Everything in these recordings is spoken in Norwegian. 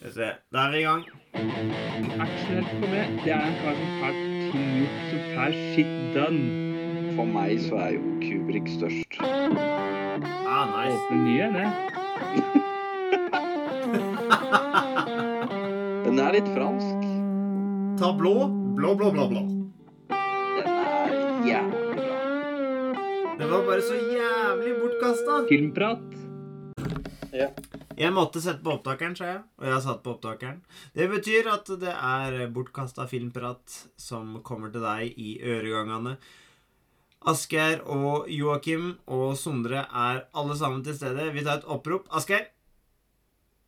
Skal vi se. Da er vi i gang. Actionhelt for meg, det er en kar som fælt ting gjort, som får shit done. For meg så er jo Kubrik størst. Ah, nice. Åpne nye, det. Den er litt fransk. Ta blå. Blå, blå, blå, blå. Den er jævlig bra. Det var bare så jævlig bortkasta. Filmprat. Jeg måtte sette på opptakeren, sa jeg. Og jeg har satt på opptakeren. Det betyr at det er bortkasta filmprat som kommer til deg i øregangene. Asgeir og Joakim og Sondre er alle sammen til stede. Vi tar et opprop. Asgeir,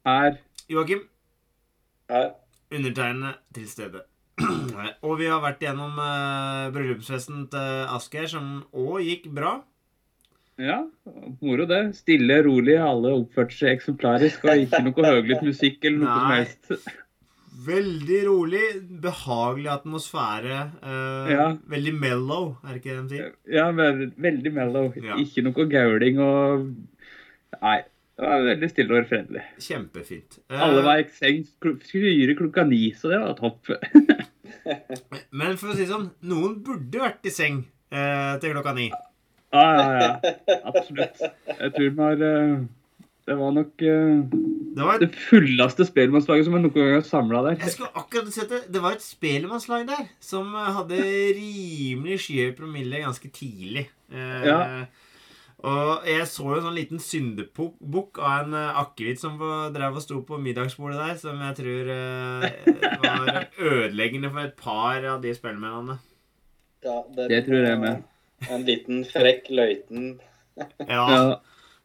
Er. Joakim, Er. undertegnede til stede. og vi har vært gjennom uh, bryllupsfesten til Asgeir, som òg gikk bra. Ja, moro det. Stille, rolig, alle oppførte seg eksemplarisk, og ikke noe høylytt musikk eller noe som helst. Veldig rolig, behagelig atmosfære. eh, Ja. Veldig mellow, er det ikke det de sier? Ja, veldig mellow. Ja. Ikke noe gauling og Nei. Det var veldig stille og fredelig. Kjempefint. Eh, Alle var i seng fire klokka ni, så det var topp. Men for å si det sånn, noen burde vært i seng eh, til klokka ni. Ja, ja, ja. Absolutt. Jeg tror den var eh, Det var nok eh, Det var et, det fulleste spellemannslaget som jeg noen gang har samla der. jeg skulle akkurat sett det. Det var et spellemannslag der som hadde rimelig skyhøy promille ganske tidlig. Eh, Ja. Og jeg så jo en sånn liten syndebukk av en uh, akevitt som drev og sto på middagsbordet der, som jeg tror var ødeleggende for et par av de spellemennene. Ja, det, Det tror jeg med. En liten frekk løyten. Ja,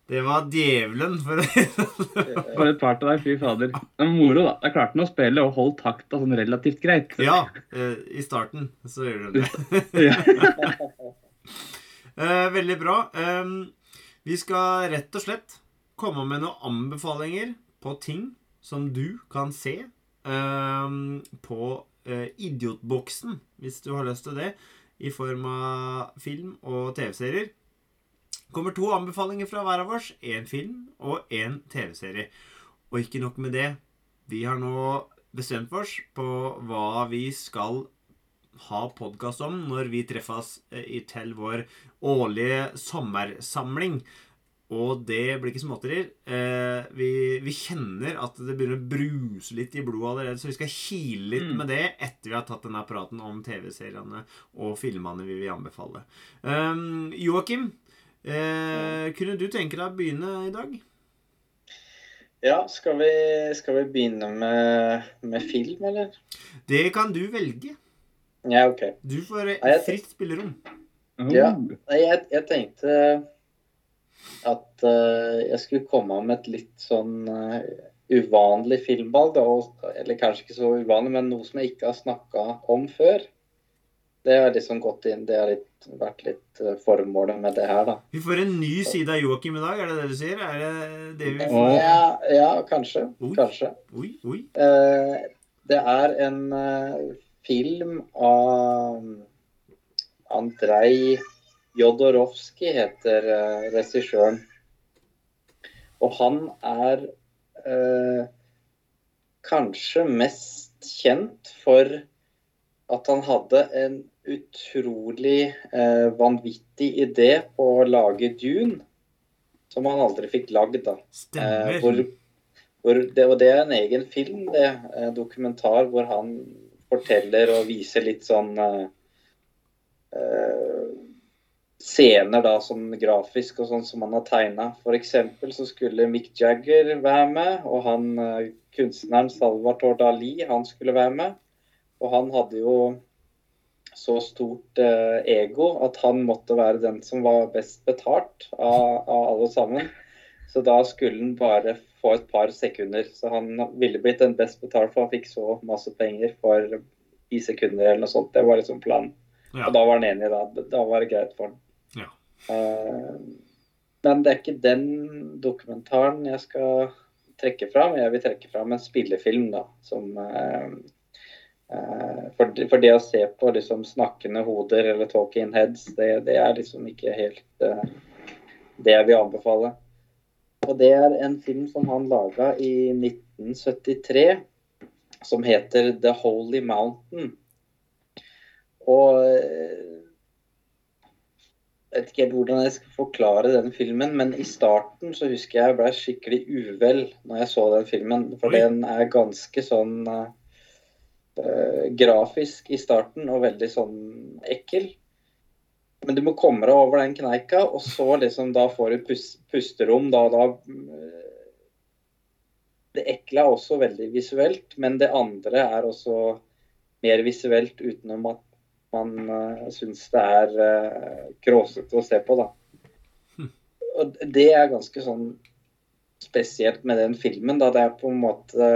det var djevelen, for for et par til deg, fy fader. Men moro, da. Jeg klarte han å spille og holde takta sånn relativt greit. Ja, eh, i starten så gjør du det. Eh, veldig bra. Ehm, vi skal rett og slett komme med noen anbefalinger på ting som du kan se ehm, på eh, Idiotboksen, hvis du har lyst til det, i form av film og TV-serier. kommer to anbefalinger fra hver av oss. Én film og én TV-serie. Og ikke nok med det. Vi har nå bestemt oss på hva vi skal ha podkast om når vi treffes eh, til vår årlige sommersamling. Og det blir ikke småtterier. Eh, vi, vi kjenner at det begynner å bruse litt i blodet allerede, så vi skal kile litt Mm. med det etter vi har tatt denne praten om TV-seriene og filmene vi vil anbefale. Um, Joakim, eh, kunne du tenke deg å begynne i dag? Ja, skal vi, skal vi begynne med, med film, eller? Det kan du velge. Ja, OK. Du får fritt spillerom. Ja. Jeg, jeg tenkte at eh, jeg skulle komme med et litt sånn eh, uvanlig filmvalg. Da, og, eller kanskje ikke så uvanlig, men noe som jeg ikke har snakka om før. Det har liksom gått inn, det har litt, vært litt eh, formålet med det her, da. Vi får en ny side av Joakim i dag, er det det du sier? Er det det vi får? Ja, ja kanskje. Oi. Kanskje. Oi, oi. Det er en film av Andrej Jodorowsky, heter uh, regissøren. Og han er uh, kanskje mest kjent for at han hadde en utrolig uh, vanvittig idé på å lage Dune, som han aldri fikk lagd. da. Stemmer. Hvor, hvor det, og det er en egen film, det. Dokumentar hvor han forteller og viser litt sånn Scener da sånn grafisk og sånn som han har tegna. F.eks. så skulle Mick Jagger være med, og han eh, kunstneren Salvatore Dali han skulle være med. Og han hadde jo så stort eh, ego at han måtte være den som var best betalt av, av alle sammen. Så da skulle han bare få et par sekunder. Så han ville blitt den best betalt, for han fikk så masse penger for ti sekunder eller noe sånt. Det var liksom planen. Ja. Og da var han enig, da. Da var det greit for han. Ja. Eh, men det er ikke den dokumentaren jeg skal trekke fram. Jeg vil trekke fram en spillefilm, da, som eh, eh, for, det- å se på liksom snakkende hoder eller talking heads, det, det er liksom ikke helt det jeg vil anbefale. Og det er en film som han laga i 1973 som heter The Holy Mountain. Og jeg vet ikke helt hvordan jeg skal forklare den filmen, men i starten så husker jeg jeg ble skikkelig uvel når jeg så den filmen. For Oi. den er ganske sånn eh, grafisk i starten og veldig sånn ekkel. Men du må komme deg over den kneika, og så liksom da får du pus pusterom. Da, da eh, Det ekle er også veldig visuelt, men det andre er også mer visuelt utenom at man uh, syns det er uh, kråsete å se på, da. Hm. Og det er ganske sånn spesielt med den filmen, da. Det er på en måte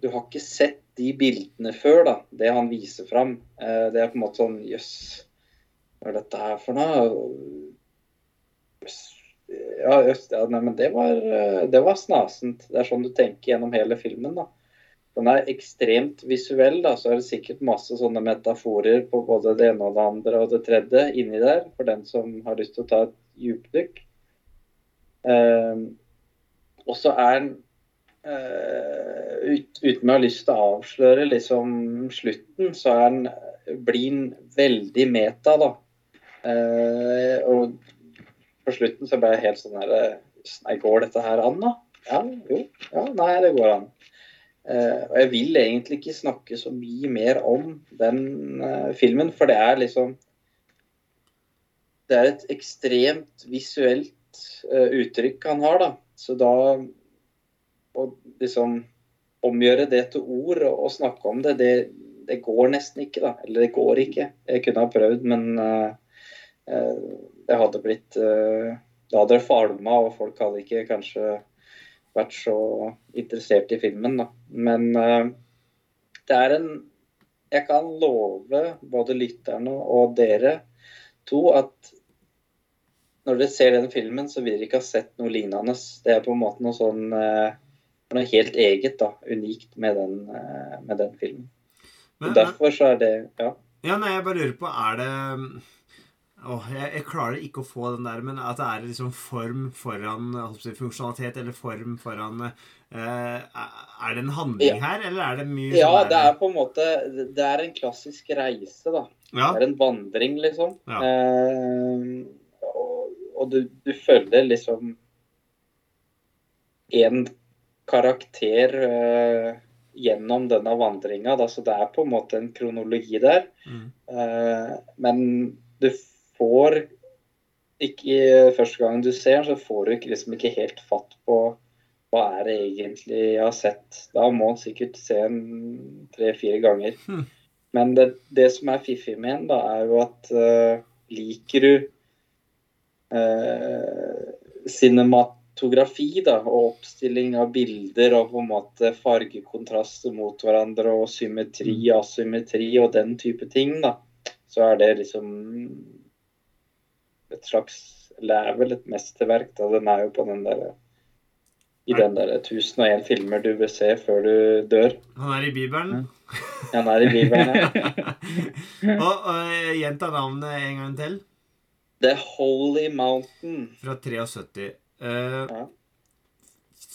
Du har ikke sett de bildene før, da. Det han viser fram. Uh, det er på en måte sånn Jøss, hva er dette her for noe? Ja, jøss, ja, nei, men det var, eh, det var snasent. Det er sånn du tenker gjennom hele filmen, da. Den er ekstremt visuell, da, så er det sikkert masse sånne metaforer på både det ene og det andre og det tredje inni der, for den som har lyst til å ta et djupdykk. Eh, og så er den eh, ut, Uten å ha lyst til å avsløre liksom slutten, så er den, blir veldig meta, da. Eh, og på slutten så ble jeg helt sånn her eh, Nei, går dette her an, da? Ja, jo. Ja, nei, det går an. Eh, og jeg vil egentlig ikke snakke så mye mer om den eh, filmen, for det er liksom Det er et ekstremt visuelt eh, uttrykk han har, da. Så da Å liksom omgjøre det til ord og, og snakke om det, det, det går nesten ikke, da. Eller det går ikke. Jeg kunne ha prøvd, men uh, uh, det hadde blitt uh, Det hadde falma, og folk hadde ikke kanskje vært så interessert i filmen, da. Men eh, det er en Jeg kan love både lytterne og dere to at når dere ser den filmen, så vil dere ikke ha sett noe lignende. Det er på en måte noe sånn eh, noe helt eget, da. Unikt med den, eh, med den filmen. Men, Og derfor så er det Ja. ja, nei, jeg bare lurer på, er det Åh, jeg, jeg klarer ikke å få den der, men at det er liksom form foran si, funksjonalitet, eller form foran eh, Er det en handling her, eller er det mye ja, det er på en måte Det er en klassisk reise, da. ja, Det er en vandring, liksom. Ja. Eh, og og du, du følger liksom en karakter eh, gjennom denne vandringa. Så det er på en måte en kronologi der. mm. Eh, men du får ikke Første gang du ser den, så får du ikke, liksom ikke helt fatt på hva er det egentlig jeg har sett. Da må man sikkert se den tre-fire ganger. Hmm. Men det, det som er fiffig med den, da, er jo at uh, liker du uh, cinematografi da, og oppstilling av bilder og på en måte fargekontraster mot hverandre og symmetri, asymmetri og den type ting, da, så er det liksom et slags Eller er vel et mesterverk. da, Den er jo på den der i den der 1001 filmer du vil se før du dør. Han er i Bibelen. Han er i Bibelen. ja. og og gjenta navnet en gang til. The Holy Mountain. Fra 73. Uh, Ja.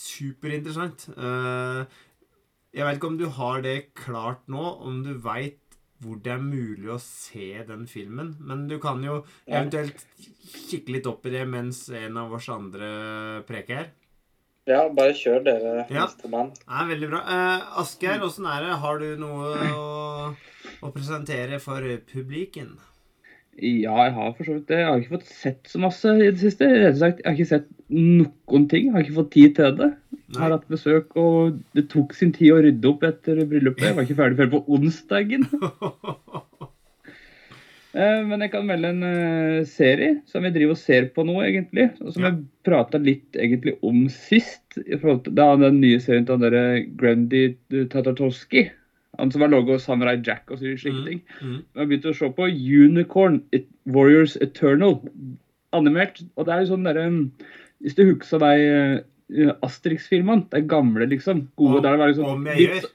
Superinteressant. Uh, jeg vet ikke om du har det klart nå, om du veit hvor det er mulig å se den filmen. Men du kan jo eventuelt kikke litt opp i det mens en av oss andre preker. Ja, bare kjør dere, Ja. nestemann. Er veldig bra. Eh, Asgeir, åssen er det? Har du noe å, å presentere for publiken? Ja, jeg har for så vidt det. Jeg har ikke fått sett så masse i det siste. Rett og slett, Jeg har ikke sett noen ting. Jeg har ikke fått tid til det. Jeg har hatt besøk, og det tok sin tid å rydde opp etter bryllupet. Jeg var ikke ferdig før på onsdagen. Eh, Men jeg kan melde en eh, serie som jeg driver og ser på nå, egentlig. Og som jeg prata litt egentlig om sist. da den nye serien til han derre Grandy Tatartovsky. Han som har laga Samurai Jack og slike Mm. ting. Mm. Jeg har begynt å se på Unicorn Warriors Eternal. Animert. Og det er jo sånn derre Hvis du husker de uh, Asterix-filmene, de gamle, liksom. Gode, og, der det var liksom litt.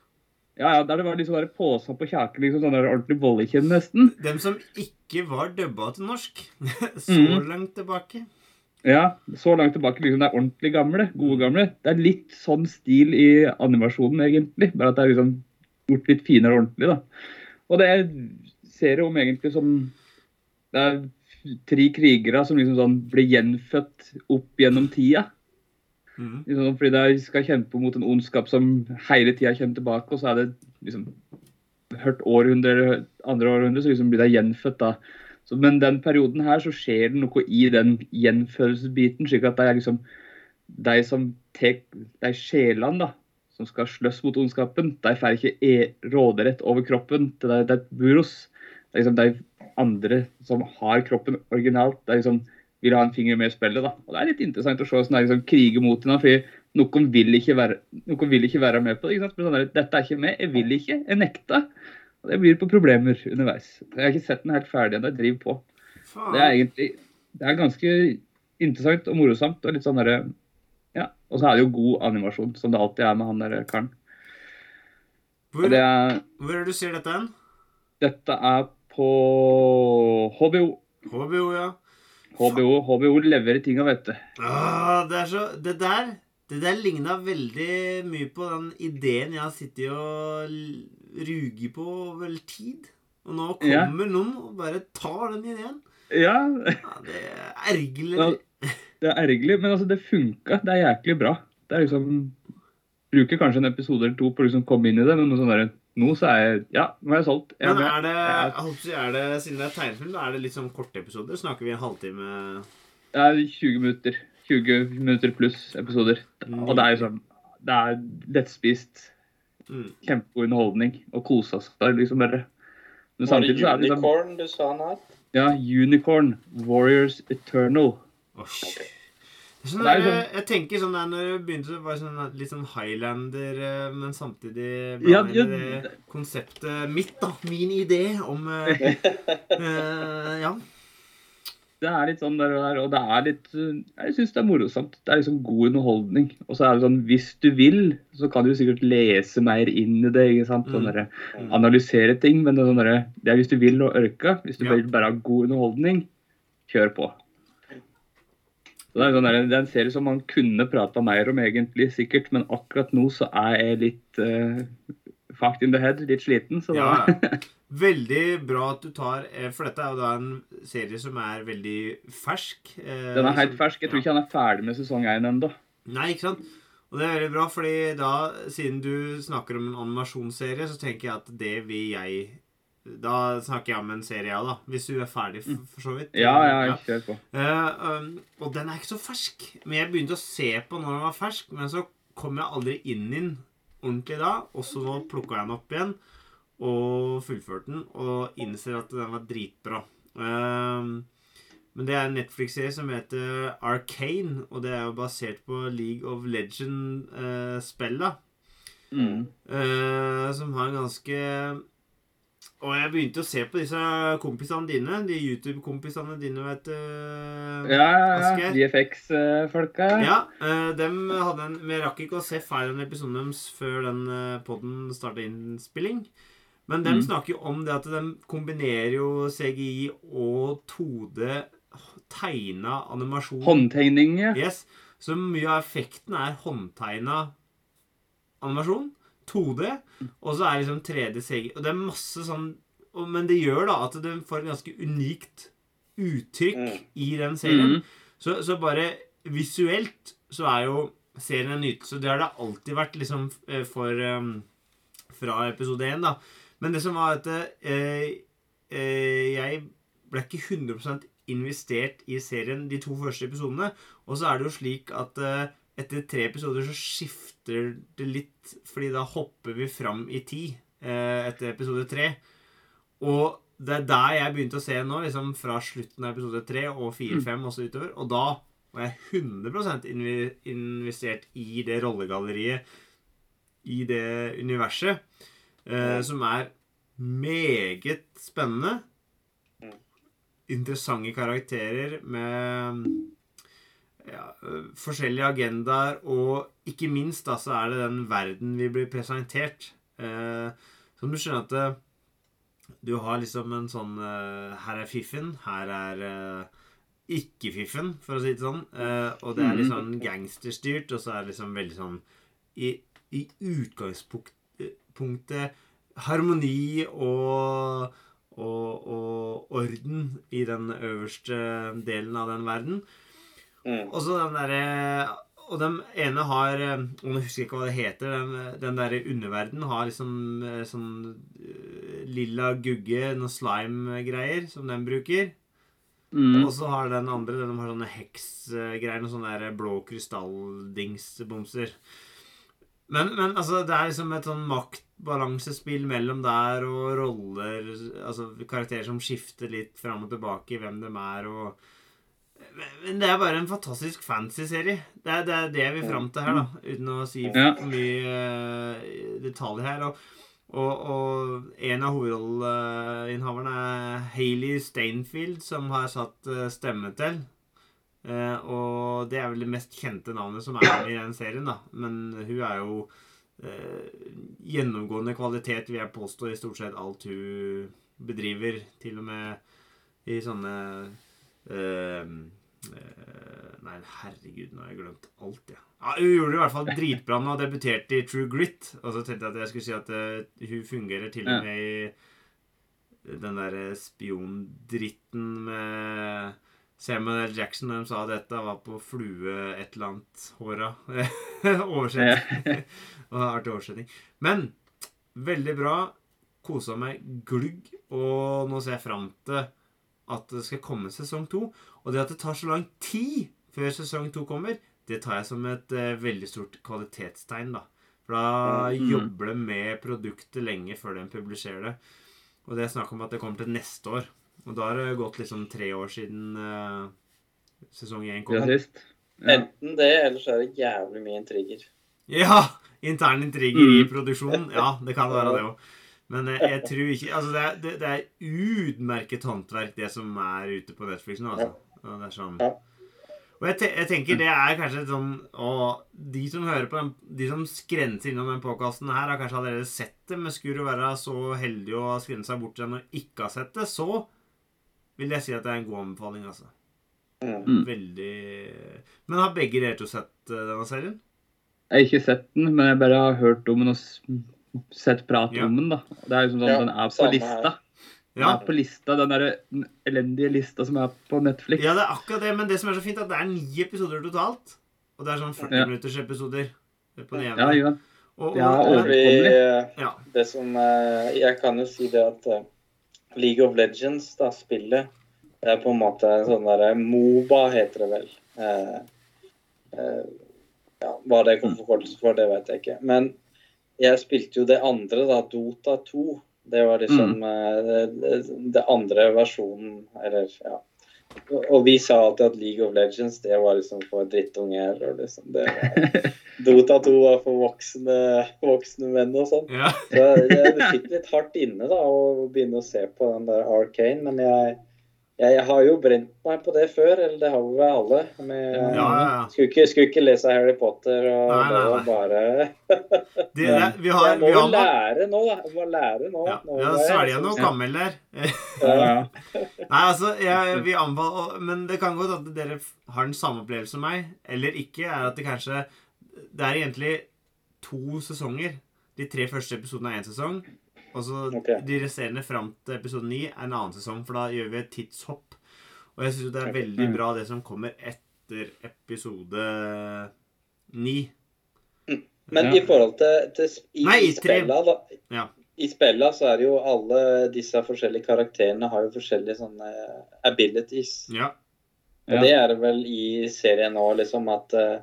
Ja, ja, der det var liksom påsa på kjaken, liksom sånn der ordentlig vollekjenn nesten. Dem som ikke var dubba til norsk. Så mm. langt tilbake. Ja, så langt tilbake liksom det er ordentlig gamle. Gode gamle. Det er litt sånn stil i animasjonen, egentlig. Bare at det er liksom gjort litt finere og ordentlig, da. Og det ser jeg om egentlig som Det er tre krigere som liksom sånn blir gjenfødt opp gjennom tida. Mm. Liksom, fordi de skal kjempe mot en ondskap som hele tida kommer tilbake, og så er det liksom hørt århundre, eller andre århundre, så liksom blir de gjenfødt da. Så, men den perioden her så skjer det noe i den gjenfødelsesbiten, slik at det er liksom de som tar de sjelene da, som skal sløss mot ondskapen, de får ikke e råderett over kroppen til de, de buros. Det er liksom de andre som har kroppen originalt, de liksom vil ha en finger med i spillet. da. Og Det er litt interessant å se hvordan de liksom kriger mot henne. fordi noen vil ikke være, noen vil ikke være med på det. ikke sant? Men sånn der, Dette er ikke med, jeg vil ikke, jeg nekter. Og Det byr på problemer underveis. Jeg har ikke sett den helt ferdig ennå, jeg driver på. Det er egentlig det er ganske interessant og morosamt. Og litt sånn derre Ja. Og så er det jo god animasjon, som det alltid er med han der karen. Hvor, det er, hvor er du ser dette hen? dette er på HBO. HBO, ja. HBO, HBO leverer tinga, vet du. Ah, det er så Det der Det der ligna veldig mye på den ideen jeg har sittet og ruger på over tid. Og nå Ja. kommer noen og bare tar den ideen. Ja, Ja, det er ergerlig. Det er ergerlig, men altså, det funka. Det er jæklig bra. Det er liksom Bruker kanskje en episode eller to på å liksom komme inn i det, men noe sånn der, nå så er jeg Ja, nå er jeg solgt. Jeg Men er det, er det Siden det er tegnefilm, er det litt sånn korte episoder? Snakker vi en halvtime Det er 20 minutter. 20 minutter pluss episoder. Og det er jo sånn Det er lettspist. Mm. Kjempegod underholdning. Og kosa seg liksom bare. Men samtidig så er det liksom Unicorn du sa han het? Ja, Unicorn. Warriors Eternal. Oh, er sånn Det sånn, jeg tenker sånn der når det begynte å være sånn, litt sånn Highlander, eh, men samtidig Ja, ja, det konseptet mitt, da. Min idé om uh, Ja. Det er litt sånn der og der, og det er litt Jeg syns det er morosamt. Det er liksom god underholdning. Og så er det sånn, hvis du vil, så kan du sikkert lese mer inn i det. ikke sant? Sånn Mm. derre, analysere ting. Men det er, sånn der, det er hvis du vil og ørka. Hvis du Ja. bare ha god underholdning, kjør på. Så det, er sånn det er en serie som man kunne prata mer om, egentlig, sikkert. Men akkurat nå så er jeg litt uh, fucked in the head, litt sliten. Så ja. Veldig bra at du tar eh, For dette er jo da en serie som er veldig fersk. eh, den er helt fersk. Jeg tror ikke han er ferdig med sesong én ennå. Nei, ikke sant? Og det er veldig bra, fordi da, siden du snakker om en animasjonsserie, så tenker jeg at det vil jeg Da snakker jeg om en serie, ja, da. Hvis du er ferdig, for, så vidt. Ja, Ja, ikke helt på. Uh, um, og den er ikke så fersk. Men jeg begynte å se på når den var fersk, men så kom jeg aldri inn i den ordentlig da. Og så plukka jeg den opp igjen og fullførte den, og innser at den var dritbra. Uh, men det er en Netflix-serie som heter Arcane, og det er jo basert på League of Legend-spillet. Mm. Eh, som har en ganske Og jeg begynte å se på disse kompisene dine. De YouTube-kompisene dine, vet du. Ja, ja, ja. Asgeir? VFX-folka. Ja, eh, dem hadde en Vi rakk ikke å se feil en episode deres før den uh, poden starta innspilling. Men de Mm. snakker jo om det at de kombinerer jo CGI og 2D tegna animasjon. Håndtegning, ja. Yes. Så mye av effekten er håndtegna animasjon. 2D. Og så er det liksom 3D CG. Og det er masse sånn og- Men det gjør da at du får et ganske unikt uttrykk Mm. i den serien. Mm. Så, så bare visuelt så er jo serien en nytelse. Det har det alltid vært liksom eh, for um, Fra episode 1, da. Men det som var at eh, eh, Jeg ble ikke 100% investert i serien de to første episodene. Og så er det jo slik at eh, etter tre episoder så skifter det litt, fordi da hopper vi fram i tid eh, etter episode tre. Og det er der jeg begynte å se nå, liksom fra slutten av episode tre og fire, fem og så utover. Og da var jeg 100 invi investert i det rollegalleriet, i det universet, eh, som er meget spennende. Interessante karakterer med ja, øh, forskjellige agendaer, og ikke minst da, så er det den verden vi blir presentert. Eh, som du skjønner at eh, du har liksom en sånn eh, Her er fiffen, her er eh, ikke-fiffen, for å si det sånn. Eh, og det er litt sånn gangsterstyrt, og så er det liksom veldig sånn I, i utgangspunktet harmoni og, og, og orden i den øverste delen av den verden. Mm. Og så den derre Og den ene har eh, Nå husker jeg ikke hva det heter. Den, den derre underverden har liksom eh, sånn eh, lilla gugge, noen slime-greier, som den bruker. Mm. Og så har den andre den har sånne heksgreier, noen sånne der blå krystalldingsbomser. Men, men altså, det er liksom et sånn maktbalansespill mellom der og roller Altså karakterer som skifter litt fram og tilbake i hvem de er og Men det er bare en fantastisk fancy serie. Det er det, er det vi er fram til her, da. Uten å si Ja. for mye eh, detaljer her. Og, og, og en av hovedrolleinnehaverne er Hailey Stainfield, som har satt eh, stemme til. Eh, og det er vel det mest kjente navnet som er i den serien, da. Men hun er jo uh, gjennomgående kvalitet, vil jeg påstå, i stort sett alt hun bedriver. Til og med i sånne Nei, herregud, nå har jeg glemt alt, jeg. Ja, hun gjorde det i hvert fall dritbra nå debuterte i True Grit. Og så tenkte jeg at jeg skulle si at uh, hun fungerer til og med i den derre spiondritten med Samuel L. Jackson de sa dette var på flue et eller annet håra. Oversett. Og artig oversetting. Men veldig bra. Kosa meg glugg. Og nå ser jeg fram til at det skal komme sesong to. Og det at det tar så lang tid før sesong to kommer, det tar jeg som et uh, veldig stort kvalitetstegn, da. For da Mm. jobber de med produktet lenge før de publiserer det. Og det er snakk om at det kommer til neste år. Og da har det gått liksom tre år siden uh, sesong én Ja, kom. sist. Ja. Enten det, eller så er det jævlig mye intriger. Ja! Interne intriger i Mm. produksjonen. Ja, det kan være det òg. Men jeg, jeg tror ikke Altså, det er, det, det er utmerket håndverk, det som er ute på Netflix nå, altså. Og det er sånn Ja. Og jeg, te jeg tenker det er kanskje sånn Og de som hører på den, de som skrenser innom den påkasten her, har kanskje allerede sett det, men skulle du være så heldig å skrense seg bort den og ikke ha sett det, så vil jeg si at det er en god anbefaling, altså. Mm. Veldig Men har begge dere to sett eh, denne serien? Jeg har ikke sett den, men jeg bare har hørt om den og sett prat Ja. om den. da. Det er liksom sånn, Ja, Den er på lista. Den Ja. er på lista, Den der elendige lista som er på Netflix. Ja, det er akkurat det, men det som er så fint, er at det er ni episoder totalt. Og det er sånn 40 Ja. minutters episoder på den ene. Ja, ja. og, og, Ja, eh, ja. det som eh, Jeg kan jo si det at eh, League of Legends, da, spillet, det er på en måte en sånn derre Moba, heter det vel. Eh, eh, ja, hva det kom forkortelse for, det vet jeg ikke. Men jeg spilte jo det andre, da, Dota 2. Det var liksom mm. det, det- det andre versjonen, eller ja. Og- vi sa alltid at League of Legends det var liksom for drittunger. og liksom det var, Dota 2 var for voksne, voksne menn og sånn. ja. Så jeg, jeg fikk litt hardt inne da, å begynne å se på den der Arcane, men jeg, jeg, har jo brent meg på det før, eller det har vi vel alle. Med, Ja, ja, ja. Skulle, ikke, skulle ikke lese Harry Potter, og Nei, nei, nei. bare Det, det, vi har, Jeg må vi jo har, lære nå, da. Jeg må lære nå. ja, nå har jeg- svelga noe gammel der. Ja, ja. Nei, altså, jeg, vi anbefale Men det kan godt at dere har den samme opplevelse som meg, eller ikke, er at det kanskje Det er egentlig to sesonger. De tre første episodene er én sesong. Og så okay. de resterende fram til episode 9 er en annen sesong, for da gjør vi et tidshopp. Og jeg syns det er veldig Mm. bra det som kommer etter episode 9. Men Ja. i forhold til, til i, Nei, i spilla, da. Ja. I spilla så er det jo alle disse forskjellige karakterene har jo forskjellige sånne abilities. Ja. Og det er det vel i serien nå, liksom at eh,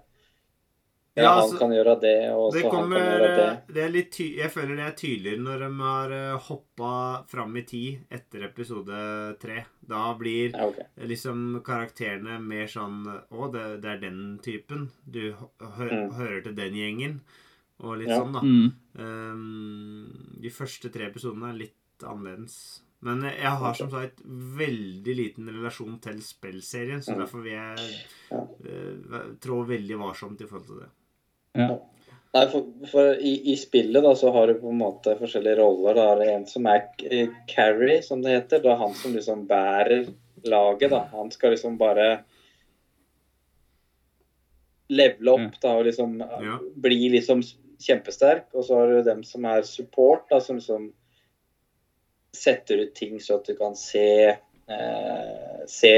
ja, Ja, han altså, kan gjøre det, og så så han kan gjøre det. det er litt ty Jeg føler det er tydeligere når de har hoppa fram i tid etter episode tre. Da blir Ja, okay. liksom karakterene mer sånn Å, det, det er den typen. Du hø Mm. hører til den gjengen. Og litt Ja. sånn, da. Mm. Um, de første tre episodene er litt annerledes. Men jeg har som sagt veldig liten relasjon til spillserien, så Mm. derfor vil jeg eh, trå veldig varsomt i forhold til det. Nei, for, for i, i spillet da, så har du på en måte forskjellige roller. Da er det en som er carry, Carrie, som det heter. Det er han som liksom bærer laget, da. Han skal liksom bare levele opp da, og liksom Ja. bli liksom kjempesterk. Og så har du dem som er support, da, som liksom setter ut ting så at du kan se eh, se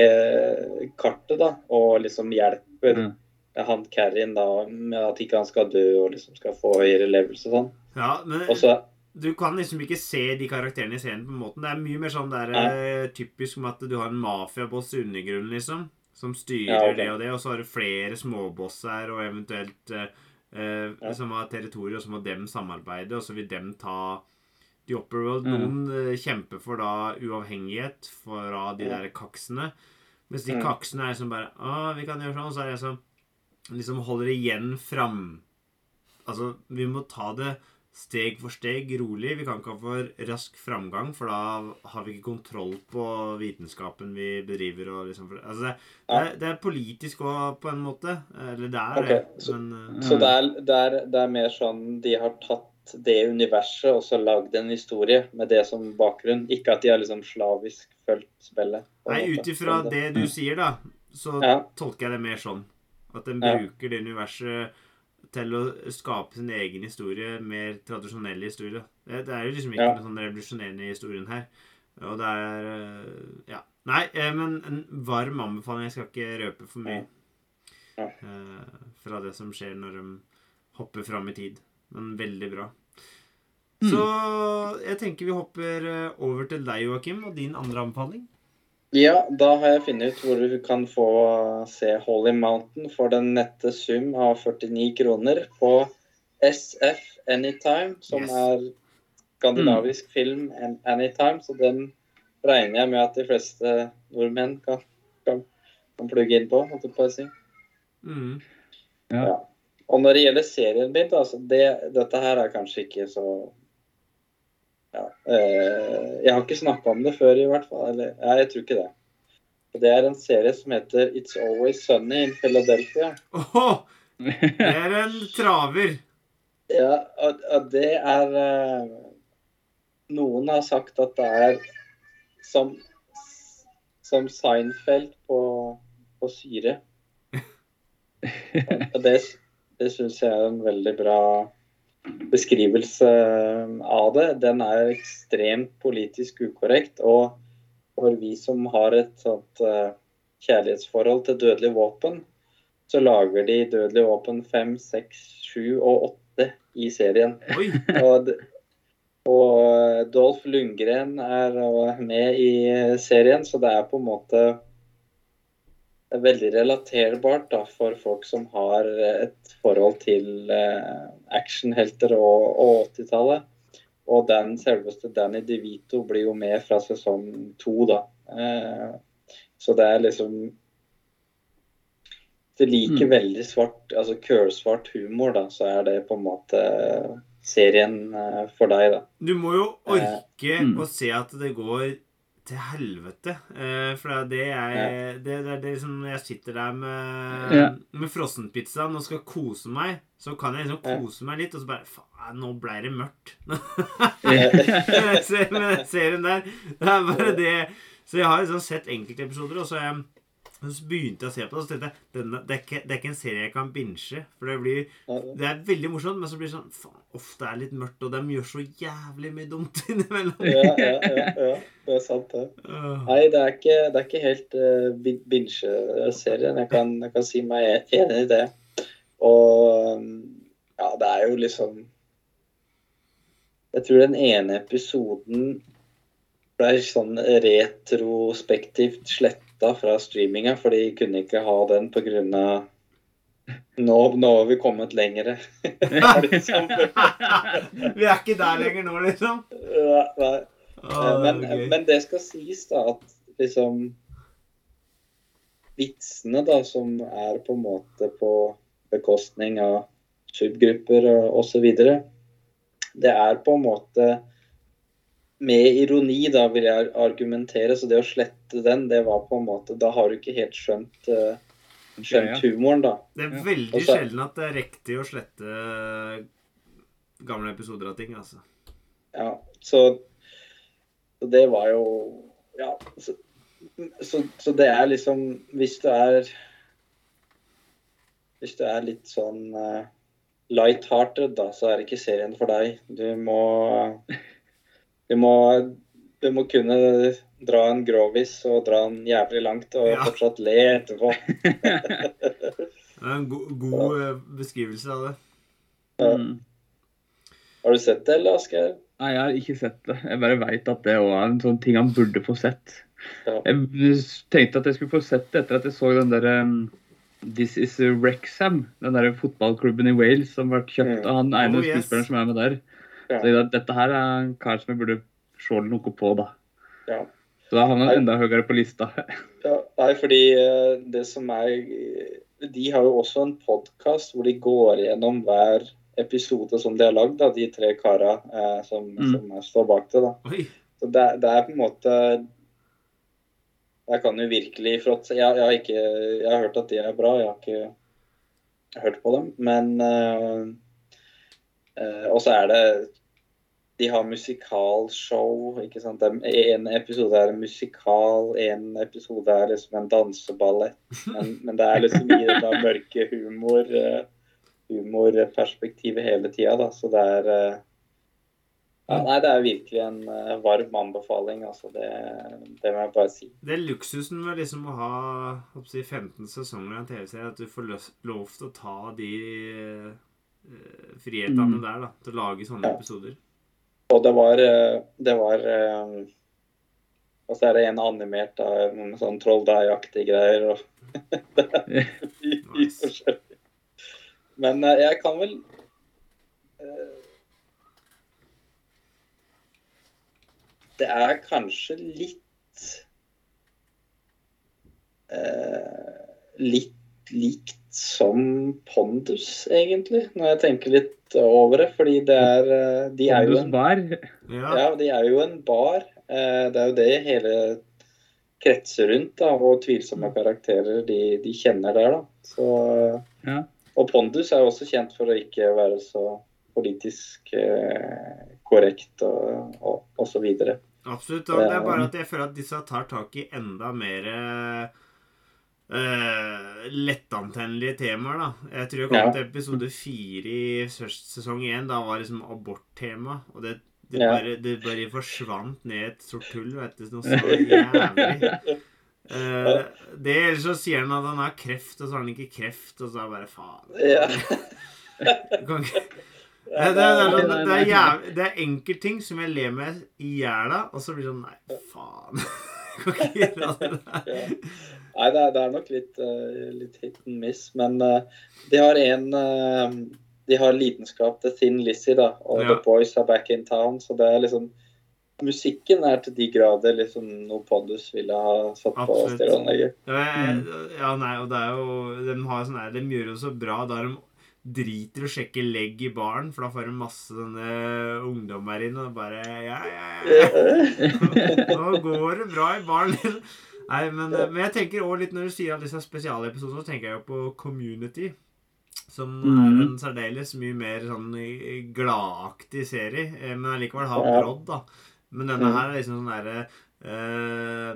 kartet, da, og liksom hjelper Mm. Han carrien da med at ikke han skal dø og liksom skal få høyere levels og sånn. Ja, men Også, du kan liksom ikke se de karakterene i serien på en måte. Det er mye mer sånn der, nei. typisk om at du har en mafiaboss i undergrunnen, liksom. Som styrer Ja, okay. det og det, og så har du flere småbosser og eventuelt eh, eh, Ja. som har territorier, og så må dem samarbeide, og så vil dem ta The Upper World. Mm. Noen eh, kjemper for da uavhengighet fra de Ja. der kaksene. Mens de Mm. kaksene er som bare Å, vi kan gjøre sånn. Og så er det sånn Liksom holder igjen fram Altså, vi må ta det steg for steg, rolig. Vi kan ikke ha for rask framgang, for da har vi ikke kontroll på vitenskapen vi bedriver. Og liksom, altså det, det, er, det er politisk òg, på en måte. Eller det er okay, det. så- Men eh, Så det er, det, er, det er mer sånn de har tatt det universet og så lagd en historie med det som bakgrunn. Ikke at de har liksom slavisk fulgt spillet. nei, ut ifra det du sier, da, så Ja. tolker jeg det mer sånn. At den bruker det universet til å skape sin egen historie, mer tradisjonell historie. Det, det er jo liksom ikke Ja. noe sånn revolusjonerende i historien her. Og det er eh, Ja. Nei, eh, men en varm anbefaling. Jeg skal ikke røpe for mye Ja. eh, fra det som skjer når de hopper fram i tid. Men veldig bra. Mm. Så jeg tenker vi hopper over til deg, Joakim, og din andre anbefaling. Ja, da har jeg funnet ut hvor du kan få se Holy Mountain for den nette sum av 49 kroner på SF Anytime, som Yes. er skandinavisk film Anytime. Så den regner jeg med at de fleste nordmenn kan, kan, kan plugge inn på. måtte jeg på. Mm. Ja. Og når det gjelder serien min, altså det, dette her er kanskje ikke så ja, eh, Jeg har ikke snakka om det før, i hvert fall. Eller, nei, jeg tror ikke det. Det er en serie som heter It's Always Sunny in Philadelphia. Oho, Det er en traver. Ja, og, og det er eh, Noen har sagt at det er som, som Seinfeld på, på syre. Og det, det syns jeg er en veldig bra beskrivelse av det. Den er ekstremt politisk ukorrekt. Og for vi som har et sånt eh, kjærlighetsforhold til dødelige våpen, så lager de dødelige våpen 5, 6, 7 og 8 i serien. Og, og eh, Dolph Lundgren er eh, med i serien, så det er på en måte veldig relaterbart da, for folk som har et forhold til eh, actionhelter og, og 80-tallet. Og den selveste Danny DeVito blir jo med fra sesong to, da. Eh, så det er liksom Det liker Mm. veldig svart, altså kølsvart humor, da, så er det på en måte serien eh, for deg, da. Du må jo orke Mm. å se at det går til helvete. Eh, for det er det, det, er det liksom Når jeg sitter der med, Ja. med frossenpizzaen og skal kose meg, så kan jeg liksom kose meg litt, og så bare Faen, nå ble det mørkt. Jeg med den serien der. Det er bare det Så jeg har liksom sett enkeltepisoder, og så, har jeg, så begynte jeg å se på det, og så tenkte jeg denne, det, er ikke, det er ikke en serie jeg kan binche. For det blir Det er veldig morsomt, men så blir det sånn Faen, uff, det er litt mørkt, og de gjør så jævlig mye dumt innimellom. Ja, ja, ja, ja, det er sant, det. Nei, det er ikke, det er ikke helt uh, binge-serien. Jeg, kan- jeg kan si meg enig i det. Og um, ja, det er jo liksom Jeg tror den ene episoden ble sånn retrospektivt sletta fra streaminga, for de kunne ikke ha den av nå, nå har vi kommet lenger. liksom. Vi er ikke der lenger nå, liksom. Nei. Men, men det skal sies da at liksom Vitsene da som er på en måte på bekostning av subgrupper og osv. Det er på en måte med ironi, da vil jeg argumentere. Så det å slette den, det var på en måte Da har du ikke helt skjønt, uh, skjønt humoren, da. Det er veldig så- sjelden at det er riktig å slette gamle episoder av ting, altså. Ja, så, så det var jo Ja. Så, så, så det er liksom Hvis du er Hvis du er litt sånn uh, light-hearted, da, så er ikke serien for deg. Du må Du må, du må kunne dra en grovis og dra den jævlig langt og Ja. fortsatt le etterpå. Det er en go god ja. beskrivelse av det. Ja. Mm. Har du sett det, eller, Asgeir? Nei, jeg har ikke sett det. Jeg bare veit at det er en sånn ting han burde få sett. Ja. Jeg tenkte at jeg skulle få sett det etter at jeg så den derre This is Wrexham, den der fotballklubben i Wales som ble kjøpt Mm. av han ene Oh, yes. skuespilleren som er med der. Ja. Så dette her er en kar som jeg burde se noe på, da. Ja. Så da havner han enda høyere på lista. Ja, nei, fordi eh, det som er De har jo også en podkast hvor de går gjennom hver episode som de har lagd, da, de tre kara eh, som, Mm. som står bak det. da. Oi. Så det, det er på en måte Jeg kan jo virkelig fråtse jeg, jeg, jeg har hørt at de er bra, jeg har ikke hørt på dem. Men eh, Og så er det De har musikalshow. ikke sant? En episode er musikal, en episode er liksom en danseballett. Men, men det er liksom i det mørke humor eh, humorperspektivet hele tida, da. Så det er eh, ja, Nei, det er virkelig en uh, varm anbefaling, altså. Det, det må jeg bare si. Det er luksusen med liksom å ha si, 15 sesonger av en TV-serie, at du får lov til å ta de eh, frihetene Mm. der, da. Til å lage sånne Ja. episoder. Og det var eh, Det var eh, Og så er det en animert av med sånn trolldeigaktige greier. Og det er mye forskjellig. Men eh, jeg kan vel eh, Det er kanskje litt eh, Litt likt som Pondus, egentlig, når jeg tenker litt over det. Fordi det er eh, De er jo en Bar. Ja. ja, de er jo en bar. Eh, Det er jo det hele kretser rundt. da, Og tvilsomme karakterer de, de kjenner der, da. Så, Ja. og Pondus er jo også kjent for å ikke være så politisk eh, korrekt og, og, og så videre. Absolutt. Og det er bare at jeg føler at disse tar tak i enda mer eh, lettantennelige temaer, da. Jeg tror jeg kom Ja. til episode fire i sesong én. Da var liksom aborttema. Og det, det, Ja. bare, det bare forsvant ned i et sort hull, vet du. Noe så jævlig. Uh, det Ellers så sier han at han har kreft, og så har han ikke kreft, og så er det bare faen. Ja. Kan ikke det, det, det, er sånn, det, er det er enkeltting som jeg ler med i hjel av, og så blir det sånn Nei, faen. Jeg kan ikke gjøre det der. Ja. Nei, det er, det er nok litt, eh, litt hit and miss, men eh, de har en eh, De har lidenskap til Thin Lizzie, da, og Ja. The Boys are back in town, så det er liksom Musikken er til de grader liksom noe Pondus ville ha satt på Absolutt. stereoanlegget. Ja, ja, nei, og det er jo De har sånn her De gjør det så bra da de driter å sjekke legg i baren, for da får de masse sånne ungdommer inn og bare Ja, ja, ja. Nå går det bra i baren. Nei, men, men jeg tenker også litt når du sier alle disse spesialepisodene, så tenker jeg jo på Community. Som er Mhm. en særdeles mye mer sånn eh, gladaktig serie, eh, men allikevel har brodd, da. Men denne her er liksom sånn derre uh,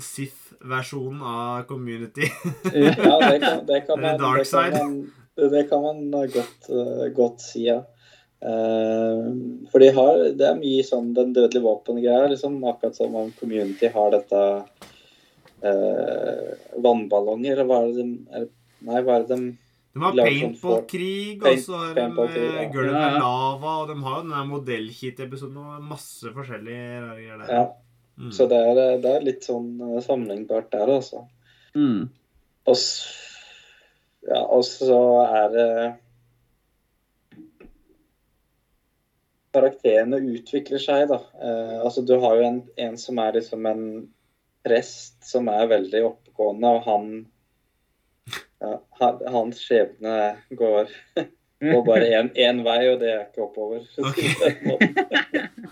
SIF-versjonen av Community. Ja, det kan, det kan man, dark det kan man, det kan man godt, eh, godt si, ja. Eh, for de har, det er mye sånn den dødelige våpen-greia, liksom, akkurat som om Community har dette uh, vannballonger, eller hva er det de er, Nei, hva er det de De har sånn og så har de paintball-krig, ja. gulvet Ja, med lava, og de har jo den der modellkit-episoden og masse forskjellige rare greier der. Ja, Mm. så det er, det er litt sånn eh, sammenlignbart der, altså. Mm. Og, ja, og så er det Karakterene utvikler seg, da. Eh, altså, du har jo en, en som er liksom en prest som er veldig oppegående, og han ja, Hans skjebne går, går bare én vei, og det er ikke oppover. Okay.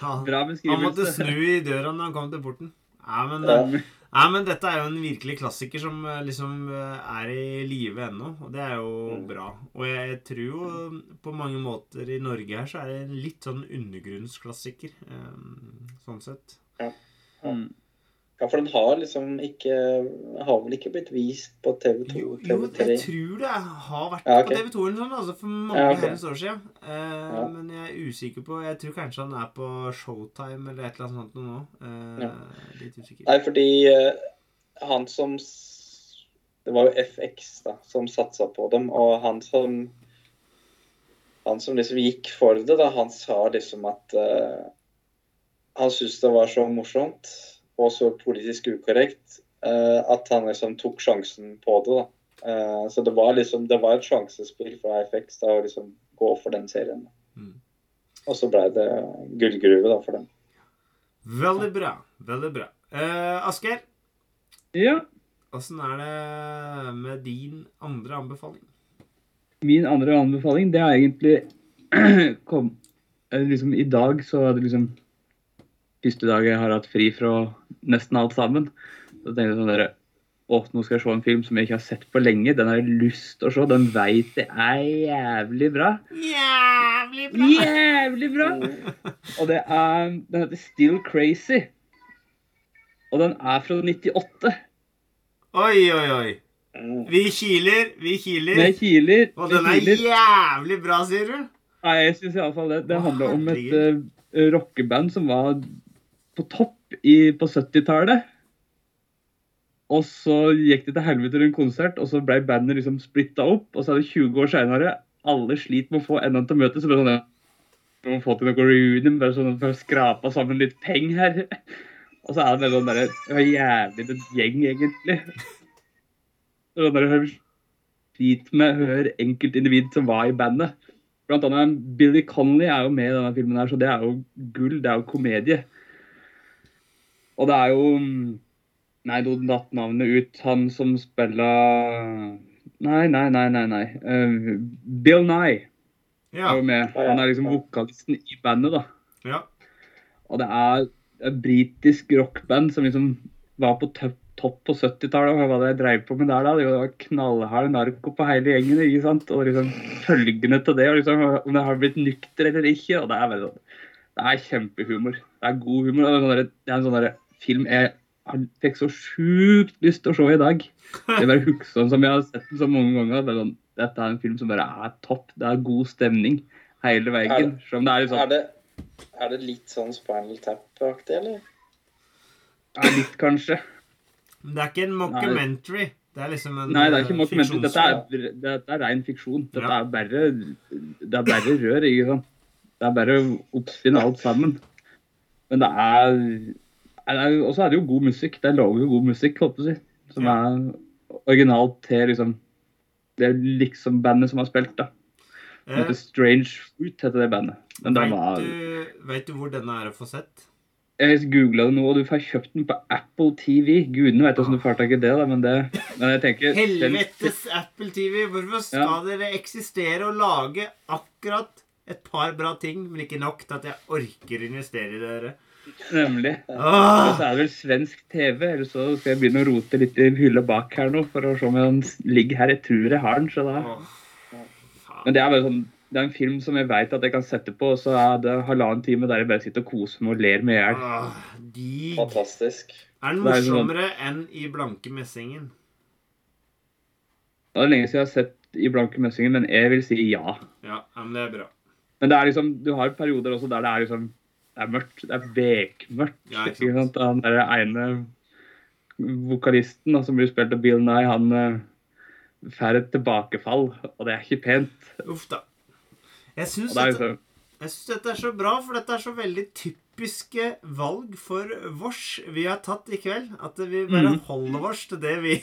Han, han måtte snu i døra når han kom til porten. Nei, men, Ja. Nei, men dette er jo en virkelig klassiker som eh, liksom eh, er i live ennå, og det er jo Mm. bra. Og jeg tror jo på mange måter i Norge her så er det en litt sånn undergrunnsklassiker, eh, sånn sett. Ja. Mm. Ja, for den har liksom ikke Har vel ikke blitt vist på TV2, Jo, jo, TV3? jeg tror det har vært Ja, okay. på TV2 eller sånn, altså for mange Ja, okay. herrens år siden. Eh, Ja. Men jeg er usikker på Jeg tror kanskje han er på Showtime eller et eller annet sånt nå. Eh, Ja. Litt usikker. Nei, fordi eh, han som Det var jo FX da, som satsa på dem, og han som Han som liksom gikk for det, da, han sa liksom at eh, Han syntes det var så morsomt og så politisk ukorrekt eh, at han liksom tok sjansen på det. da. Eh, så det var liksom Det var et sjansespill fra FX da, å liksom gå for den serien. Mm. Og så blei det gullgruve da for dem. Veldig bra. Veldig bra. Uh, Asker? Ja. åssen er det med din andre anbefaling? Min andre anbefaling, det er egentlig kom, liksom, I dag så er det liksom første dag jeg har hatt fri fra nesten alt sammen. Så tenkte jeg sånn dere, å, nå skal jeg se en film som jeg ikke har sett på lenge. Den har jeg lyst til å se. Den veit jeg er jævlig bra. Jævlig bra! Jævlig bra! Og det er Den heter Still Crazy. Og den er fra 98. Oi, oi, oi. Vi kiler, vi kiler. Vi kiler. Og den er jævlig bra, sier du? Nei, jeg syns iallfall det. Det handler om et uh, rockeband som var på topp i, på 70-tallet. Og så gikk det til helvete rundt konsert, og så ble bandet liksom splitta opp. Og så er det 20 år seinere, alle sliter med å få endene til å møtes. Så det sånn, ja, vi må få til noe reunion, bare sånn for å skrape sammen litt penger her. Og så er det bare sånn derre Det jævlig en gjeng, egentlig. Sånn der, Sliter med hver enkeltindivid som var i bandet. Blant annet Billy Connolly er jo med i denne filmen, her, så det er jo gull. Det er jo komedie. Og det er jo Nei, nå datt navnet ut. Han som spiller Nei, nei, nei, nei. nei. Uh, Bill Nye Ja. er jo med. Han er liksom vokalisten i bandet, da. ja. Og det er et britisk rockband som liksom var på topp topp på 70-tallet. og Hva var det jeg dreiv på med der da? Det var knallhard narko på hele gjengen. ikke sant? Og liksom følgende til det, og liksom om det har blitt nykter eller ikke. og Det er veldig sånn, det er kjempehumor. Det er god humor. Det er, det en sånn der film jeg har- fikk så sjukt lyst til å se i dag. Jeg bare husker som jeg har sett den så mange ganger. Det er sånn, dette er en film som bare er topp. Det er god stemning hele veien. Det er liksom, Er sånn det, er det litt sånn Spinal Tap-aktig, eller? Ja, litt, kanskje. Men det er ikke en mockumentary. Det er liksom en Nei, det er ikke eh, mockumentary. Dette er, dette er ren fiksjon. Dette Ja. er bare Det er bare rør, ikke sant. Det er bare oppspinn alt sammen. Men det er Og så er det jo god musikk. Det er laget jo god musikk, holdt på å si. Som Ja. er originalt til liksom Det liksom-bandet som har spilt, da. Det Eh, heter Strange Fruit, heter det bandet. Men vet, var du, vet du hvor denne er å få sett? Jeg googla det nå, og du får kjøpt den på Apple TV. Gudene vet hvordan du får tak i det, da, men det Men jeg tenker Helvetes Apple TV! Hvorfor skal dere eksistere og lage akkurat et par bra ting, men ikke nok til at jeg orker å investere i dere? Nemlig. Og så er det vel svensk TV, eller så skal jeg begynne å rote litt i hylla bak her nå for å se om den ligger her. Jeg tror jeg har den, så da. Men det er bare sånn det er en film som jeg vet at jeg kan sette på, og så er det halvannen time der jeg bare sitter og koser meg og ler med i hjel. Ah. Fantastisk. Er den Det sånn- morsommere enn i Blanke messingen? Det er lenge siden jeg har sett i Blanke messingen, men jeg vil si ja. Ja, ja, men det er bra. Men det er liksom, du har perioder også der det er liksom det er mørkt. Det er bekmørkt. Ja, ikke sant. Han der ene vokalisten da, som blir spilt av Bill Nye, han eh, får et tilbakefall, og det er ikke pent. Uff da. Jeg syns dette, dette er så bra, for dette er så veldig typiske valg for vårs vi har tatt i kveld. At vi bare mm. holder oss til det vi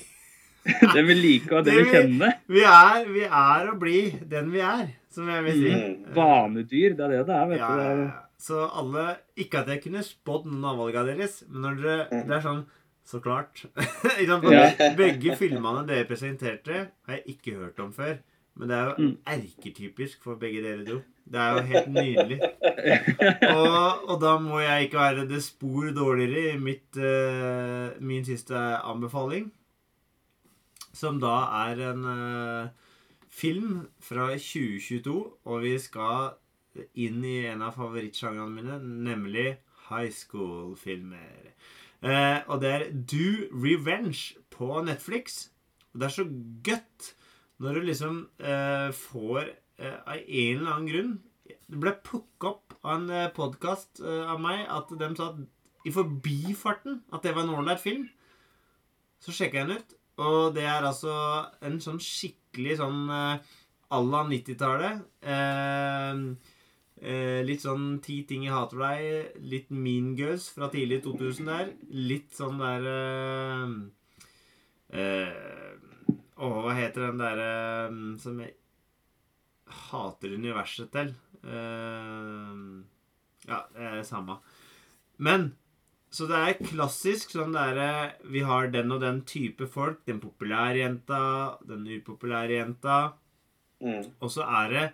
det vi liker og det vi Det vi- kjenner. Vi er, vi er og blir den vi er, som jeg vil si. Mm. Vanedyr, det er det det er. vet Ja, du. Det er. Så alle Ikke at jeg kunne spådd noen av valgene deres, men når dere Det er sånn Så klart. Begge filmene dere presenterte, har jeg ikke hørt om før. Men det er jo Mm. erketypisk for begge dere to. Det er jo helt nydelig. Og, og da må jeg ikke være det spor dårligere i mitt, uh, min siste anbefaling. Som da er en uh, film fra 2022, og vi skal inn i en av favorittsjangrene mine, nemlig high school-filmer. Eh, og det er Do Revenge på Netflix. Og det er så godt når du liksom eh, får eh, av en eller annen grunn Det ble plukka opp av en eh, podkast eh, av meg at de sa at i forbifarten at det var en ålreit film. Så sjekka jeg den ut, og det er altså en sånn skikkelig sånn eh, à la 90-tallet. Eh, eh, litt sånn Ti ting jeg hater deg. Litt Mean Girls fra tidlig 2000 der. Litt sånn der eh, eh, Å, hva heter den derre eh, som jeg hater universet til? Eh, ja, det er samme. Men så det er klassisk sånn derre Vi har den og den type folk. Den populære jenta, den upopulære jenta. Mm. Og så er det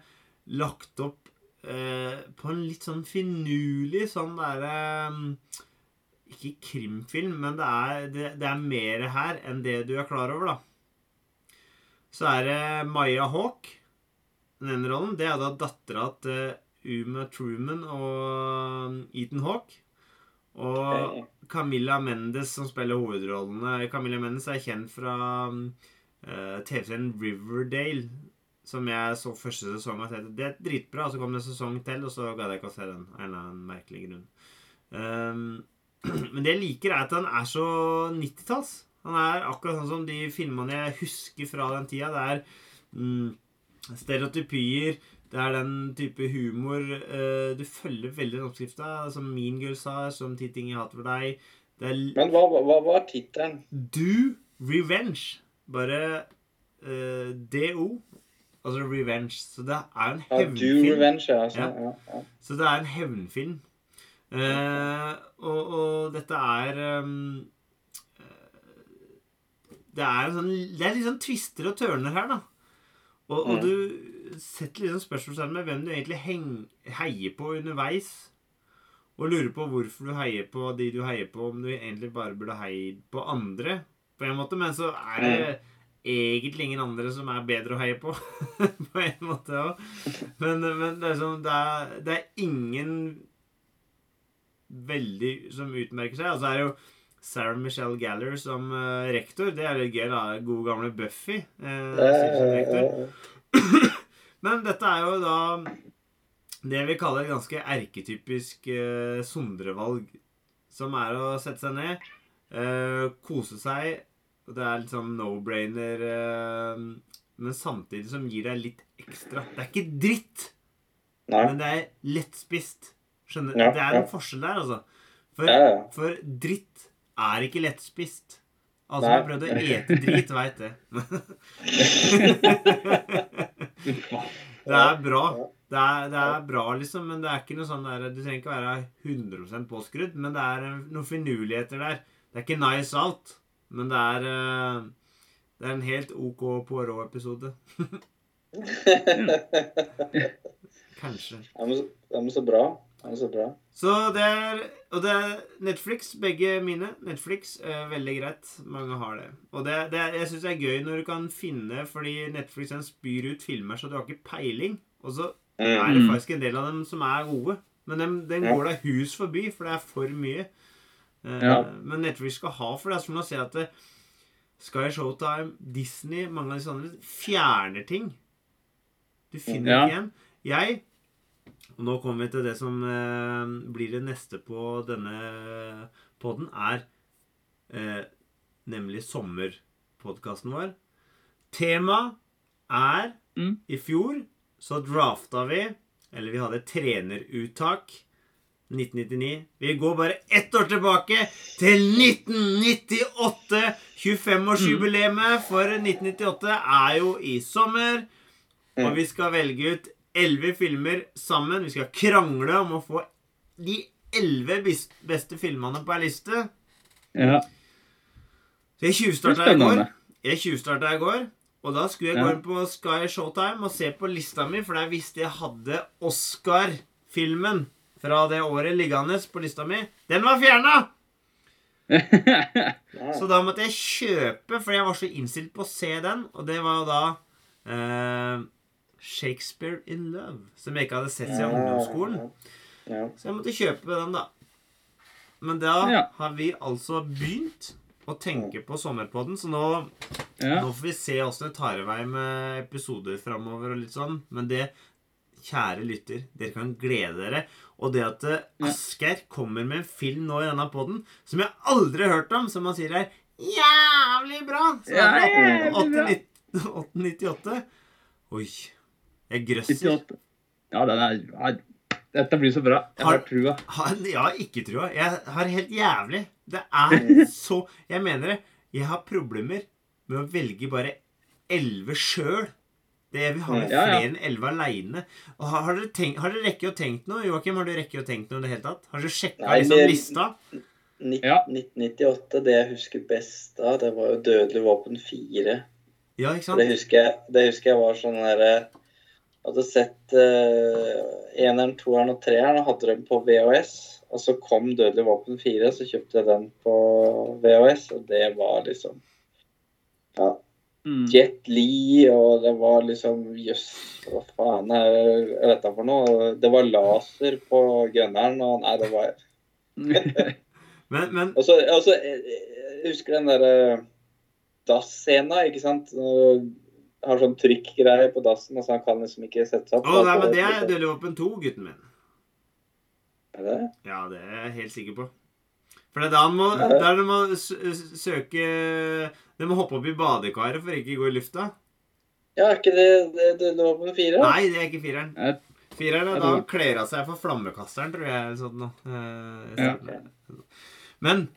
lagt opp eh, på en litt sånn finurlig sånn derre mm, Ikke krimfilm, men det er, det, det er mer her enn det du er klar over, da. Så er det Maya Hawk. Den rollen. Det er da dattera til Uma Truman og Ethan Hawk. Og Camilla Mendes som spiller hovedrollene. Camilla Mendes er kjent fra uh, TV-serien Riverdale, som jeg så første sesong av. Det er dritbra. Så kom det en sesong til, og så gadd jeg ikke å se den. Av en eller annen merkelig grunn. Um, men det jeg liker, er at han er så 90-talls. Han er akkurat sånn som de filmene jeg husker fra den tida. Det er mm, stereotypier. Det er den type humor Uh, Du følger veldig den oppskrifta, som Mean Girls har, som Ti ting jeg hater for deg. Det Men hva, hva var tittelen? Do Revenge. Bare uh, DO. Altså Revenge. Så det er en Ja, Do. Revenge, ja. Altså. Ja. Ja. Ja, Så det er en hevnfilm. Uh, og, og dette er um, Det er sånn Det er litt sånn twister og tørner her, da. Og, og Mm. du setter liksom spørsmålstegn med hvem du egentlig heng, heier på underveis. Og lurer på hvorfor du heier på de du heier på, om du egentlig bare burde heie på andre. På en måte, Men så er det egentlig ingen andre som er bedre å heie på. på en måte òg. Men, men det er sånn det er, det er ingen veldig som utmerker seg. Altså det er jo Sarah Michelle Galler som uh, rektor. Det er litt gøy, da. Gode gamle Buffy. Uh, som rektor. Men dette er jo da det vi kaller et ganske erketypisk uh, Sondre-valg. Som er å sette seg ned, kose seg. Og Det er litt sånn no-brainer, eh, men samtidig som gir deg litt ekstra. Det er ikke dritt, Nei. men det er lettspist. Skjønner Ja, Det er en ja. forskjell der, altså. For, Ja, for dritt er ikke lettspist. Alle som jeg har prøvd å ete drit, veit det. Det er bra. Det er, det er bra, liksom, men det er ikke noe sånn der Du trenger ikke være 100% påskrudd, men det er noen finurligheter der. Det er ikke nice alt, men det er eh, Det er en helt OK Poirot-episode. Kanskje. Ja, men, så- bra. Så bra. Så det er Og det er Netflix, begge mine. Netflix, eh, veldig greit. Mange har det. Og det, det jeg syns det er gøy når du kan finne Fordi Netflix den spyr ut filmer så du har ikke peiling. Og så er Mm. det faktisk en del av dem som er gode. Men den, den går deg hus forbi, for det er for mye. Eh, Ja. Men Netflix skal ha for det. er Som å se at Sky Showtime, Disney, mange av disse andre fjerner ting. Du finner Ja. ikke igjen. Jeg Og nå kommer vi til det som eh, blir det neste på denne podden, er eh, nemlig sommerpodkasten vår. Tema er Mm. I fjor så drafta vi Eller vi hadde treneruttak 1999. Vi går bare ett år tilbake til 1998. 25-årsjubileet for 1998 er jo i sommer. Og vi skal velge ut elleve filmer sammen. Vi skal krangle om å få de elleve beste filmene på ei liste. Ja, Så jeg tjuvstarta i går. Jeg tjuvstarta i går, og da skulle jeg Ja. gå inn på Sky Showtime og se på lista mi, for der visste jeg hadde Oscar-filmen fra det året liggende på lista mi. Den var fjerna! Så da måtte jeg kjøpe, for jeg var så innstilt på å se den. Og det var jo da eh, Shakespeare in Love, som jeg ikke hadde sett siden ungdomsskolen. Så jeg måtte kjøpe den, da. men da har vi altså begynt å tenke på sommerpodden, så nå, nå får vi se åssen det tar i vei med episoder framover og litt sånn. Men det, kjære lytter, dere kan glede dere. Og det at eh, Asgeir kommer med en film nå i denne podden som jeg aldri har hørt om, som han sier er jævlig bra! Så Ja, er det jævlig bra. 898. Oi. Jeg grøsser. 98. Ja, den er ja, Dette blir så bra. Jeg har Har- trua. Har, har ikke trua. Jeg har helt jævlig. Det er så Jeg mener det. Jeg har problemer med å velge bare elleve sjøl. Det Vi har jo Ja, ja. flere enn elleve aleine. Har, har, dere tenkt- har dere rekket å tenkt noe? Joakim, har du rekket å tenkt noe i det hele tatt? Har dere sjekka liksom lista? Nitt- Ja. 1998, det jeg husker best da, det var jo Dødelig våpen 4. Ja, ikke Det sant? husker jeg, det husker jeg var sånn derre Hadde sett uh, eneren, toeren og treeren og hadde dem på VHS. Og så kom Dødelig våpen 4, så kjøpte jeg den på VHS, og det var liksom Ja. Mm. Jet Lee, og det var liksom Jøss, hva faen er dette for noe? Det var laser på gunneren, og nei, det var Men, men Og så og eh, jeg husker den derre dass-scena, ikke sant? Når Har sånn trykkgreie på dassen, og så han kan liksom ikke sette seg opp. Å, nei, men det er Dødelig våpen 2, gutten min. Er det? Ja, det er jeg helt sikker på. For det er da han må, der de må s- søke De må hoppe opp i badekaret for ikke å gå i lufta. Ja, er ikke det, det, det med fire? Nei, det er ikke fireren. Fireren er da han kler av seg for flammekasteren, tror jeg. Sånn. Eh, Ja. Men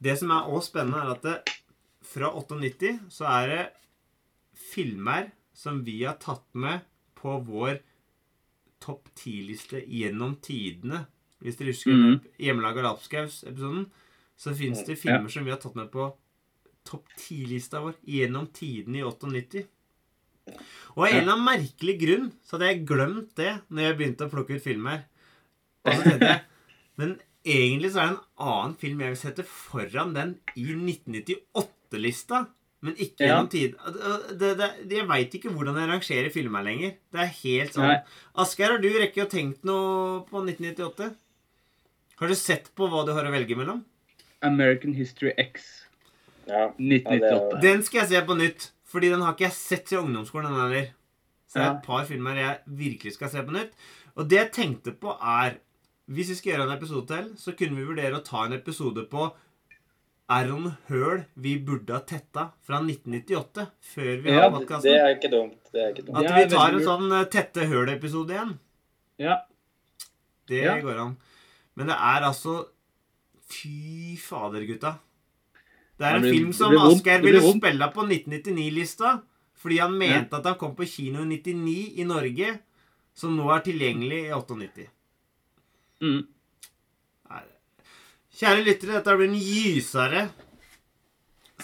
det som er også spennende, er at det, fra 98 så er det filmer som vi har tatt med på vår topp 10-liste gjennom tidene. Hvis dere husker Mhm. Hjemmelaga lapskaus-episoden, så fins det filmer som vi har tatt med på topp 10-lista vår gjennom tidene i 98. Og av en eller annen merkelig grunn så hadde jeg glemt det når jeg begynte å plukke ut filmer. Og så tenkte jeg Men egentlig så er det en annen film jeg vil sette foran den i 1998-lista. Men ikke gjennom tid. Det, det, det, jeg veit ikke hvordan jeg rangerer filmer lenger. Det er helt sånn. Asgeir, har du rekket å tenkt noe på 1998? Har du sett på hva du har å velge mellom? American History X Ja. 1998. Den skal jeg se på nytt. Fordi den har ikke jeg sett i ungdomsskolen. den heller. Så det er et par filmer jeg virkelig skal se på nytt. Og det jeg tenkte på, er Hvis vi skal gjøre en episode til, så kunne vi vurdere å ta en episode på Er det noen høl vi burde ha tetta fra 1998? Før vi Ja, har Det podkasten? er ikke dumt. Det er ikke dumt. At vi tar en sånn eh, tette høl-episode igjen. Ja. Det Ja. går an. Men det er altså Fy fader, gutta. Det er Det en blir- film som Asgeir ville vondt. spille på 1999-lista. Fordi han mente at han kom på kino i 99 i Norge, som nå er tilgjengelig i 98. Mm. Kjære lyttere, dette blir en gysere.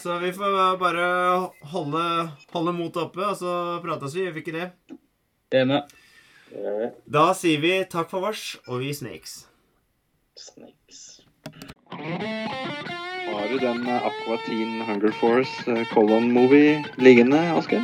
Så vi får bare holde, holde motet oppe, og så prates vi. Gjør vi ikke det? Det er med. Da sier vi takk for vars, og vi snakes. Snakes. Har du den eh, Aqua Teen Hunger Force eh, Colon-movie liggende, Asgeir?